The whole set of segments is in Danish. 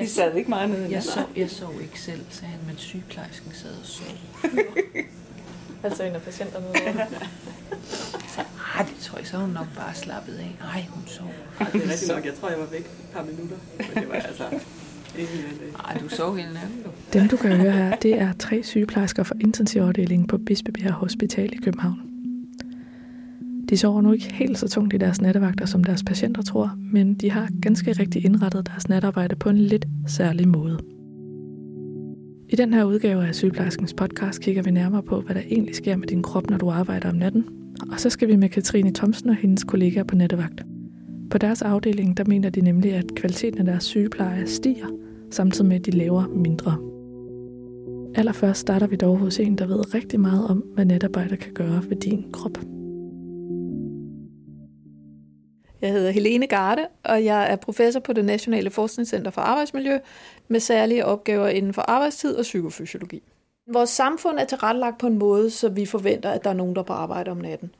Vi sad ikke meget nede. Jeg sov, jeg sov ikke selv, sagde han, men sygeplejersken sad og sov. Altså en af patienterne. Så, ah, det tror jeg, så hun nok bare slappet af. Nej, hun sov. Ej, det er rigtigt nok. Jeg tror, jeg var væk et par minutter. Men det var altså ikke en Ej, du sov hele natten. Dem, du kan høre her, det er tre sygeplejersker fra intensivafdelingen på Bispebjerg Hospital i København. De sover nu ikke helt så tungt i deres nattevagter, som deres patienter tror, men de har ganske rigtig indrettet deres natarbejde på en lidt særlig måde. I den her udgave af Sygeplejerskens podcast kigger vi nærmere på, hvad der egentlig sker med din krop, når du arbejder om natten. Og så skal vi med Katrine Thomsen og hendes kollegaer på nattevagt. På deres afdeling, der mener de nemlig, at kvaliteten af deres sygepleje stiger, samtidig med, at de laver mindre. Allerførst starter vi dog hos en, der ved rigtig meget om, hvad natarbejder kan gøre ved din krop. Jeg hedder Helene Garde, og jeg er professor på det Nationale Forskningscenter for Arbejdsmiljø med særlige opgaver inden for arbejdstid og psykofysiologi. Vores samfund er tilrettelagt på en måde, så vi forventer, at der er nogen, der er på arbejde om natten.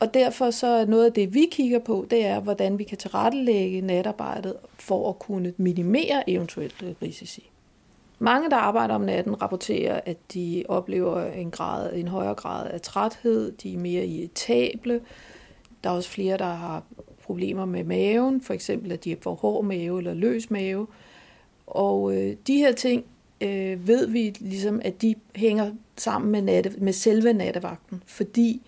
Og derfor så er noget af det, vi kigger på, det er, hvordan vi kan tilrettelægge natarbejdet for at kunne minimere eventuelle risici. Mange, der arbejder om natten, rapporterer, at de oplever en, grad, en højere grad af træthed, de er mere irritable. Der er også flere, der har problemer med maven, for eksempel at de får hård mave eller løs mave. Og øh, de her ting øh, ved vi ligesom, at de hænger sammen med, natte, med selve nattevagten, fordi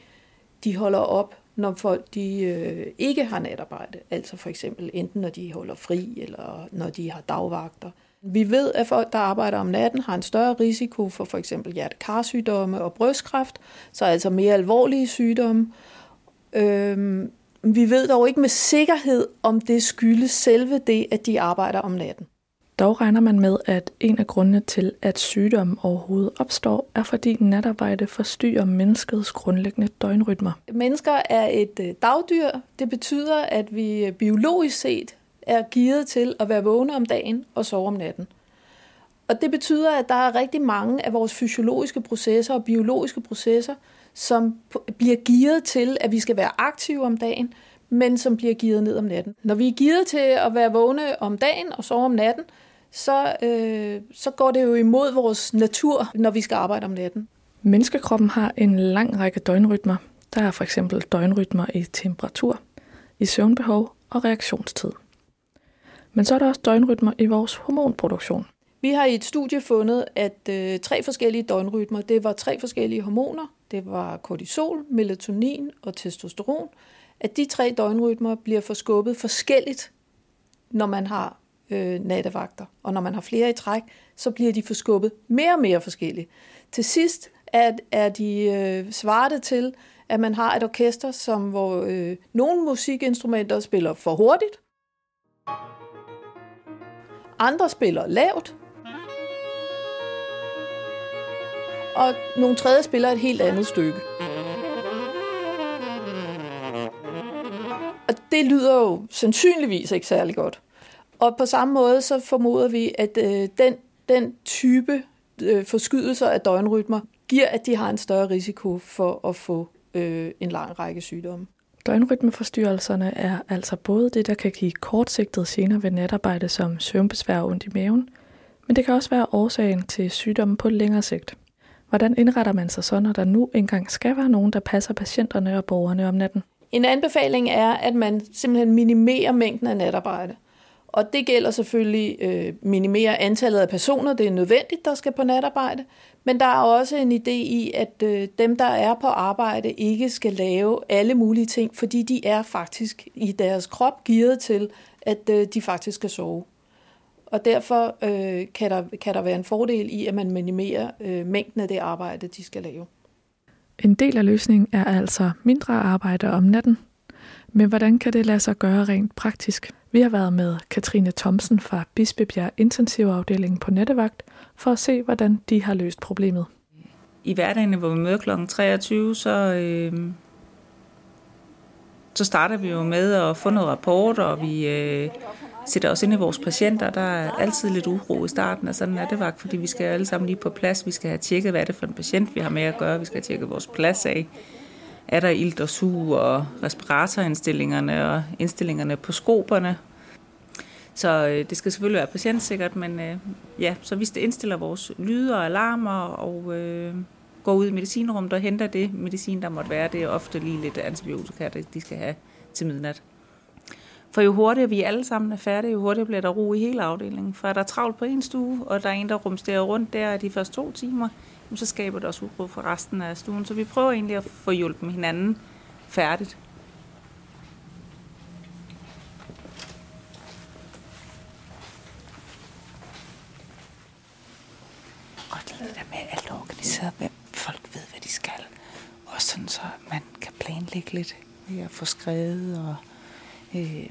de holder op, når folk de, øh, ikke har natarbejde. Altså for eksempel enten når de holder fri, eller når de har dagvagter. Vi ved, at folk, der arbejder om natten, har en større risiko for for eksempel hjertekarsygdomme og brystkræft, så altså mere alvorlige sygdomme. Øhm, vi ved dog ikke med sikkerhed, om det skyldes selve det, at de arbejder om natten. Dog regner man med, at en af grundene til, at sygdommen overhovedet opstår, er fordi natarbejde forstyrrer menneskets grundlæggende døgnrytmer. Mennesker er et øh, dagdyr. Det betyder, at vi øh, biologisk set er gearet til at være vågne om dagen og sove om natten. Og det betyder, at der er rigtig mange af vores fysiologiske processer og biologiske processer, som bliver gearet til, at vi skal være aktive om dagen, men som bliver gearet ned om natten. Når vi er gearet til at være vågne om dagen og sove om natten, så, øh, så går det jo imod vores natur, når vi skal arbejde om natten. Menneskekroppen har en lang række døgnrytmer. Der er for eksempel døgnrytmer i temperatur, i søvnbehov og reaktionstid. Men så er der også døgnrytmer i vores hormonproduktion. Vi har i et studie fundet, at øh, tre forskellige døgnrytmer, det var tre forskellige hormoner. Det var kortisol, melatonin og testosteron. At de tre døgnrytmer bliver forskubbet forskelligt, når man har øh, nattevagter. Og når man har flere i træk, så bliver de forskubbet mere og mere forskellige. Til sidst er, er de øh, svaret til, at man har et orkester, som hvor øh, nogle musikinstrumenter spiller for hurtigt, andre spiller lavt, og nogle tredje spiller et helt andet stykke. Og det lyder jo sandsynligvis ikke særlig godt. Og på samme måde så formoder vi, at øh, den, den type øh, forskydelser af døgnrytmer giver, at de har en større risiko for at få øh, en lang række sygdomme. Døgnrytmeforstyrrelserne er altså både det, der kan give kortsigtede gener ved natarbejde som søvnbesvær og ondt i maven, men det kan også være årsagen til sygdomme på længere sigt. Hvordan indretter man sig så, når der nu engang skal være nogen, der passer patienterne og borgerne om natten? En anbefaling er, at man simpelthen minimerer mængden af natarbejde. Og det gælder selvfølgelig øh, minimere antallet af personer, det er nødvendigt, der skal på natarbejde. Men der er også en idé i, at øh, dem, der er på arbejde, ikke skal lave alle mulige ting, fordi de er faktisk i deres krop gearet til, at øh, de faktisk skal sove. Og derfor øh, kan, der, kan der være en fordel i, at man minimerer øh, mængden af det arbejde, de skal lave. En del af løsningen er altså mindre arbejde om natten. Men hvordan kan det lade sig gøre rent praktisk? Vi har været med Katrine Thomsen fra Bispebjerg Intensivafdelingen på Nettevagt for at se, hvordan de har løst problemet. I hverdagen, hvor vi møder kl. 23, så, øh, så starter vi jo med at få noget rapport, og vi øh, sætter os ind i vores patienter. Der er altid lidt uro i starten og sådan er det vagt, fordi vi skal alle sammen lige på plads. Vi skal have tjekket, hvad er det for en patient, vi har med at gøre. Vi skal have tjekket vores plads af. Er der ilt og sug og respiratorindstillingerne og indstillingerne på skoberne. Så øh, det skal selvfølgelig være patientsikkert, men øh, ja, så vi indstiller vores lyde og alarmer og øh, går ud i medicinrummet og henter det medicin, der måtte være. Det er ofte lige lidt antibiotika, de skal have til midnat. For jo hurtigere vi alle sammen er færdige, jo hurtigere bliver der ro i hele afdelingen. For er der travlt på en stue, og der er en, der rumsterer rundt der de første to timer, så skaber det også uro for resten af stuen. Så vi prøver egentlig at få hjulpet hinanden færdigt. Godt det der med alt organiseret, hvem folk ved, hvad de skal. Og sådan så man kan planlægge lidt ved at få skrevet og øh,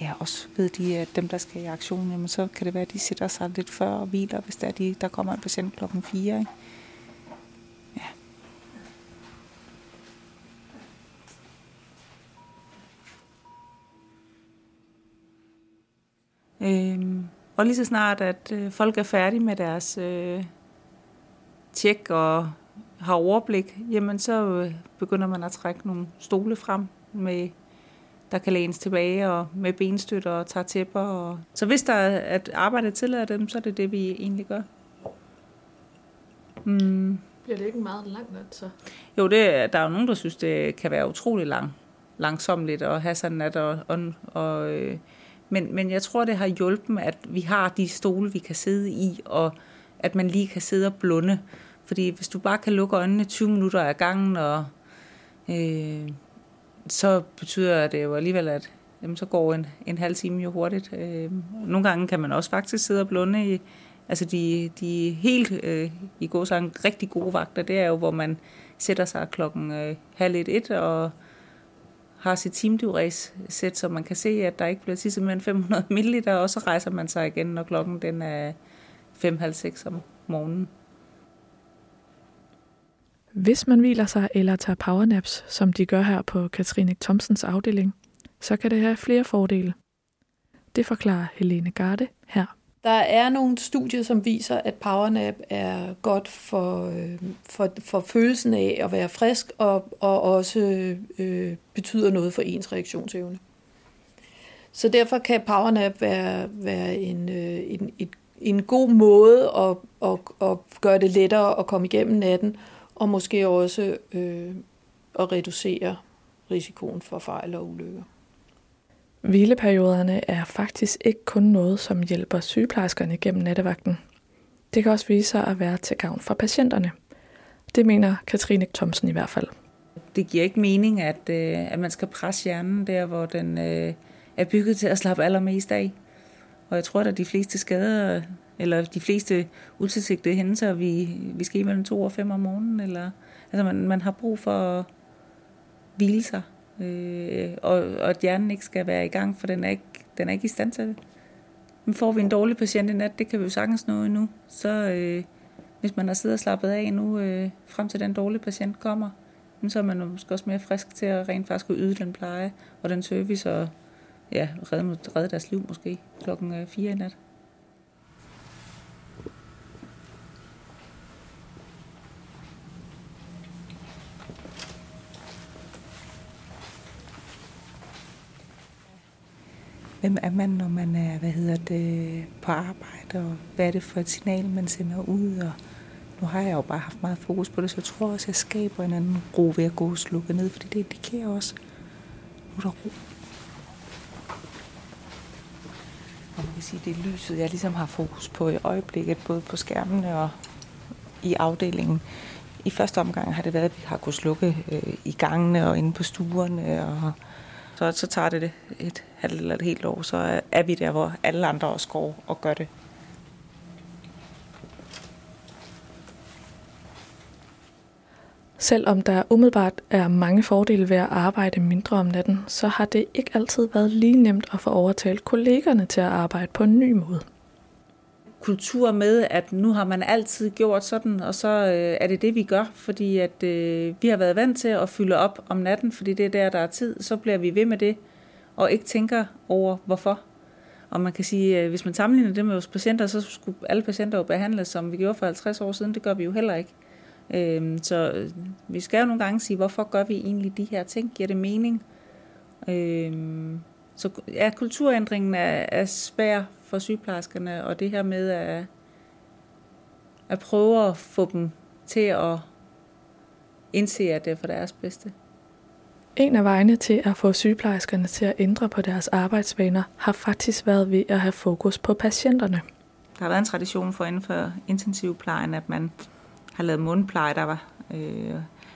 ja, også ved de, at dem, der skal i aktion, jamen, så kan det være, at de sætter sig lidt før og hviler, hvis der, er de, der kommer en patient klokken 4. Ikke? Ja. Øhm, og lige så snart, at øh, folk er færdige med deres øh, tjek og har overblik, jamen så øh, begynder man at trække nogle stole frem med der kan lænes tilbage og med benstøtter og tager tæpper. Og... Så hvis der er at arbejdet tillader dem, så er det det, vi egentlig gør. Mm. Bliver det ikke meget langt nat, så? Jo, det, der er jo nogen, der synes, det kan være utrolig lang, langsomligt at have sådan nat. Og, og, og, øh, men, men jeg tror, det har hjulpet, at vi har de stole, vi kan sidde i, og at man lige kan sidde og blunde. Fordi hvis du bare kan lukke øjnene 20 minutter af gangen, og øh, så betyder det jo alligevel, at jamen, så går en, en halv time jo hurtigt. Øh, nogle gange kan man også faktisk sidde og blunde i, altså de, de helt øh, i går så rigtig gode vagter, det er jo, hvor man sætter sig klokken øh, halv et, et og har sit teamdiuræs sæt, så man kan se, at der ikke bliver tisset mere end 500 ml, og så rejser man sig igen, når klokken den er 5.30 om morgenen. Hvis man hviler sig eller tager powernaps, som de gør her på Katrine Thomsens afdeling, så kan det have flere fordele. Det forklarer Helene Garde her. Der er nogle studier, som viser, at powernap er godt for, øh, for, for følelsen af at være frisk, og, og også øh, betyder noget for ens reaktionsevne. Så derfor kan powernap være, være en, øh, en, en, en god måde at, at, at gøre det lettere at komme igennem natten, og måske også øh, at reducere risikoen for fejl og ulykker. Hvileperioderne er faktisk ikke kun noget, som hjælper sygeplejerskerne gennem nattevagten. Det kan også vise sig at være til gavn for patienterne. Det mener Katrine Thomsen i hvert fald. Det giver ikke mening, at, øh, at man skal presse hjernen der, hvor den øh, er bygget til at slappe allermest af. Og jeg tror, at de fleste skader eller de fleste utilsigtede hændelser, vi, vi skal mellem to og fem om morgenen, eller, altså man, man har brug for at hvile sig, øh, og, og at hjernen ikke skal være i gang, for den er ikke, den er ikke i stand til det. Men får vi en dårlig patient i nat, det kan vi jo sagtens nå endnu, så øh, hvis man har siddet og slappet af nu, øh, frem til den dårlige patient kommer, så er man måske også mere frisk til at rent faktisk yde den pleje og den service, og ja, redde, redde deres liv måske klokken øh, 4 i nat. Hvem er man, når man er hvad hedder det, på arbejde, og hvad er det for et signal, man sender ud? Og nu har jeg jo bare haft meget fokus på det, så jeg tror også, jeg skaber en anden ro ved at gå og slukke ned, fordi det indikerer også, nu er der ro. Og man kan sige, det er lyset, jeg ligesom har fokus på i øjeblikket, både på skærmene og i afdelingen. I første omgang har det været, at vi har kunnet slukke øh, i gangene og inde på stuerne og så, så tager det et halvt eller et helt år, så er vi der, hvor alle andre også går og gør det. Selvom der umiddelbart er mange fordele ved at arbejde mindre om natten, så har det ikke altid været lige nemt at få overtalt kollegerne til at arbejde på en ny måde kultur med, at nu har man altid gjort sådan, og så øh, er det det, vi gør, fordi at øh, vi har været vant til at fylde op om natten, fordi det er der, der er tid, så bliver vi ved med det, og ikke tænker over, hvorfor. Og man kan sige, at hvis man sammenligner det med vores patienter, så skulle alle patienter jo behandles, som vi gjorde for 50 år siden. Det gør vi jo heller ikke. Øh, så øh, vi skal jo nogle gange sige, hvorfor gør vi egentlig de her ting? Giver det mening? Øh, så ja, kulturændringen er, er svær for sygeplejerskerne, og det her med at, at prøve at få dem til at indse, at det er for deres bedste. En af vejene til at få sygeplejerskerne til at ændre på deres arbejdsvaner har faktisk været ved at have fokus på patienterne. Der har været en tradition for inden for intensivplejen, at man har lavet mundpleje, der var øh,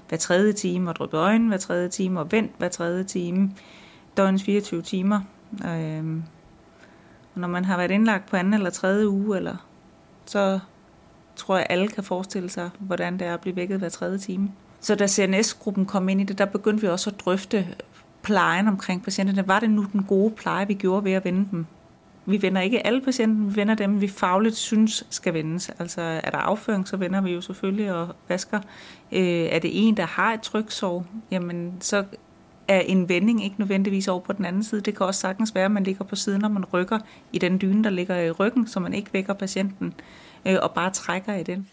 hver tredje time, og dryppet øjne hver tredje time, og vendt hver tredje time, døgnens 24 timer. Øh, og når man har været indlagt på anden eller tredje uge, eller, så tror jeg, alle kan forestille sig, hvordan det er at blive vækket hver tredje time. Så da CNS-gruppen kom ind i det, der begyndte vi også at drøfte plejen omkring patienterne. Var det nu den gode pleje, vi gjorde ved at vende dem? Vi vender ikke alle patienter, vi vender dem, vi fagligt synes skal vendes. Altså er der afføring, så vender vi jo selvfølgelig og vasker. Øh, er det en, der har et tryksår, jamen så er en vending ikke nødvendigvis over på den anden side. Det kan også sagtens være, at man ligger på siden, når man rykker i den dyne, der ligger i ryggen, så man ikke vækker patienten øh, og bare trækker i den.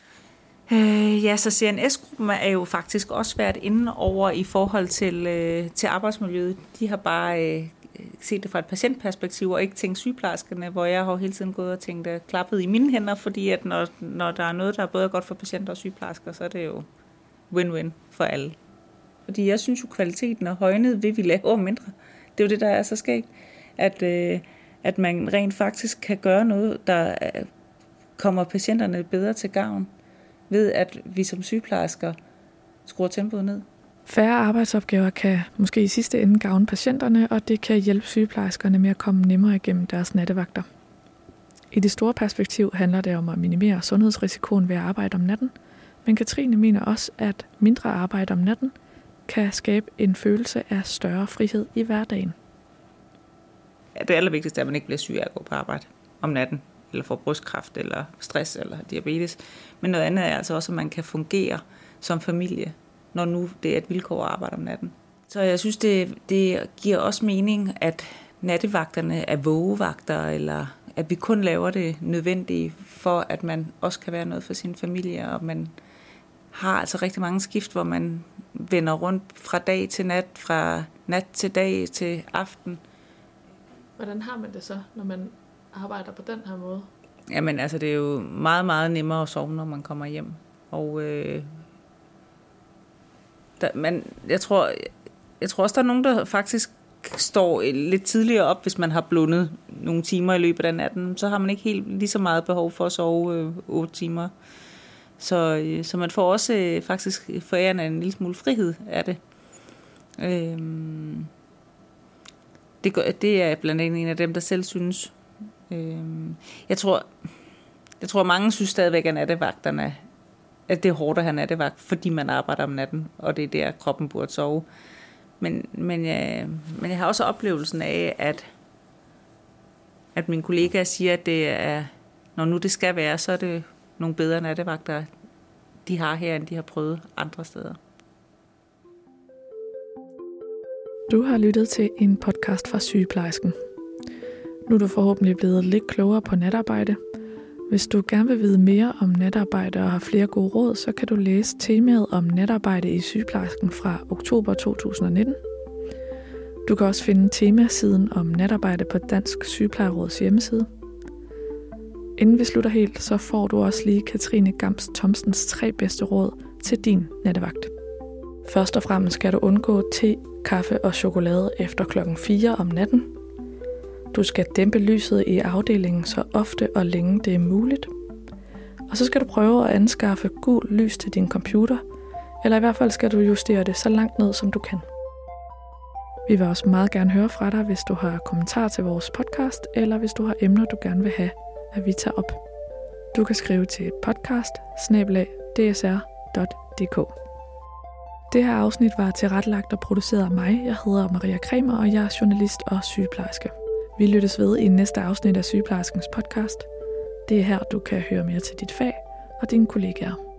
Øh, ja, så CNS-gruppen er jo faktisk også været inde over i forhold til, øh, til arbejdsmiljøet. De har bare øh, set det fra et patientperspektiv, og ikke tænkt sygeplejerskerne, hvor jeg har hele tiden gået og tænkt øh, klappet i mine hænder, fordi at når, når der er noget, der er både godt for patienter og sygeplejersker, så er det jo win-win for alle. Fordi jeg synes jo, kvaliteten er højnet ved, vi laver mindre. Det er jo det, der er så skægt, at, øh, at man rent faktisk kan gøre noget, der øh, kommer patienterne bedre til gavn ved, at vi som sygeplejersker skruer tempoet ned. Færre arbejdsopgaver kan måske i sidste ende gavne patienterne, og det kan hjælpe sygeplejerskerne med at komme nemmere igennem deres nattevagter. I det store perspektiv handler det om at minimere sundhedsrisikoen ved at arbejde om natten, men Katrine mener også, at mindre arbejde om natten kan skabe en følelse af større frihed i hverdagen. Ja, det allervigtigste er, at man ikke bliver syg af at gå på arbejde om natten eller får brystkræft, eller stress, eller diabetes. Men noget andet er altså også, at man kan fungere som familie, når nu det er et vilkår at arbejde om natten. Så jeg synes, det, det giver også mening, at nattevagterne er vågevagter, eller at vi kun laver det nødvendige for, at man også kan være noget for sin familie, og man har altså rigtig mange skift, hvor man vender rundt fra dag til nat, fra nat til dag til aften. Hvordan har man det så, når man arbejder på den her måde? Jamen altså, det er jo meget, meget nemmere at sove, når man kommer hjem. Og øh, der, man, jeg, tror, jeg tror også, der er nogen, der faktisk står lidt tidligere op, hvis man har blundet nogle timer i løbet af natten. Så har man ikke helt lige så meget behov for at sove øh, 8 timer. Så, øh, så man får også øh, faktisk forærende en lille smule frihed af det. Øh, det, det er blandt andet en af dem, der selv synes, Øh, jeg tror, jeg tror mange synes stadigvæk, at nattevagterne, at det er hårdt at have nattevagt, fordi man arbejder om natten, og det er der, kroppen burde sove. Men, men, jeg, men jeg har også oplevelsen af, at, at mine kollegaer siger, at det er, når nu det skal være, så er det nogle bedre nattevagter, de har her, end de har prøvet andre steder. Du har lyttet til en podcast fra Sygeplejersken. Nu er du forhåbentlig blevet lidt klogere på natarbejde. Hvis du gerne vil vide mere om natarbejde og har flere gode råd, så kan du læse temaet om natarbejde i sygeplejersken fra oktober 2019. Du kan også finde temasiden om natarbejde på Dansk Sygeplejeråds hjemmeside. Inden vi slutter helt, så får du også lige Katrine Gams Thomsens tre bedste råd til din nattevagt. Først og fremmest skal du undgå te, kaffe og chokolade efter klokken 4 om natten – du skal dæmpe lyset i afdelingen så ofte og længe det er muligt. Og så skal du prøve at anskaffe gul lys til din computer, eller i hvert fald skal du justere det så langt ned, som du kan. Vi vil også meget gerne høre fra dig, hvis du har kommentarer til vores podcast, eller hvis du har emner, du gerne vil have, at vi tager op. Du kan skrive til podcast Det her afsnit var tilrettelagt og produceret af mig. Jeg hedder Maria Kremer, og jeg er journalist og sygeplejerske. Vi lyttes ved i næste afsnit af Sygeplejerskens podcast. Det er her, du kan høre mere til dit fag og dine kollegaer.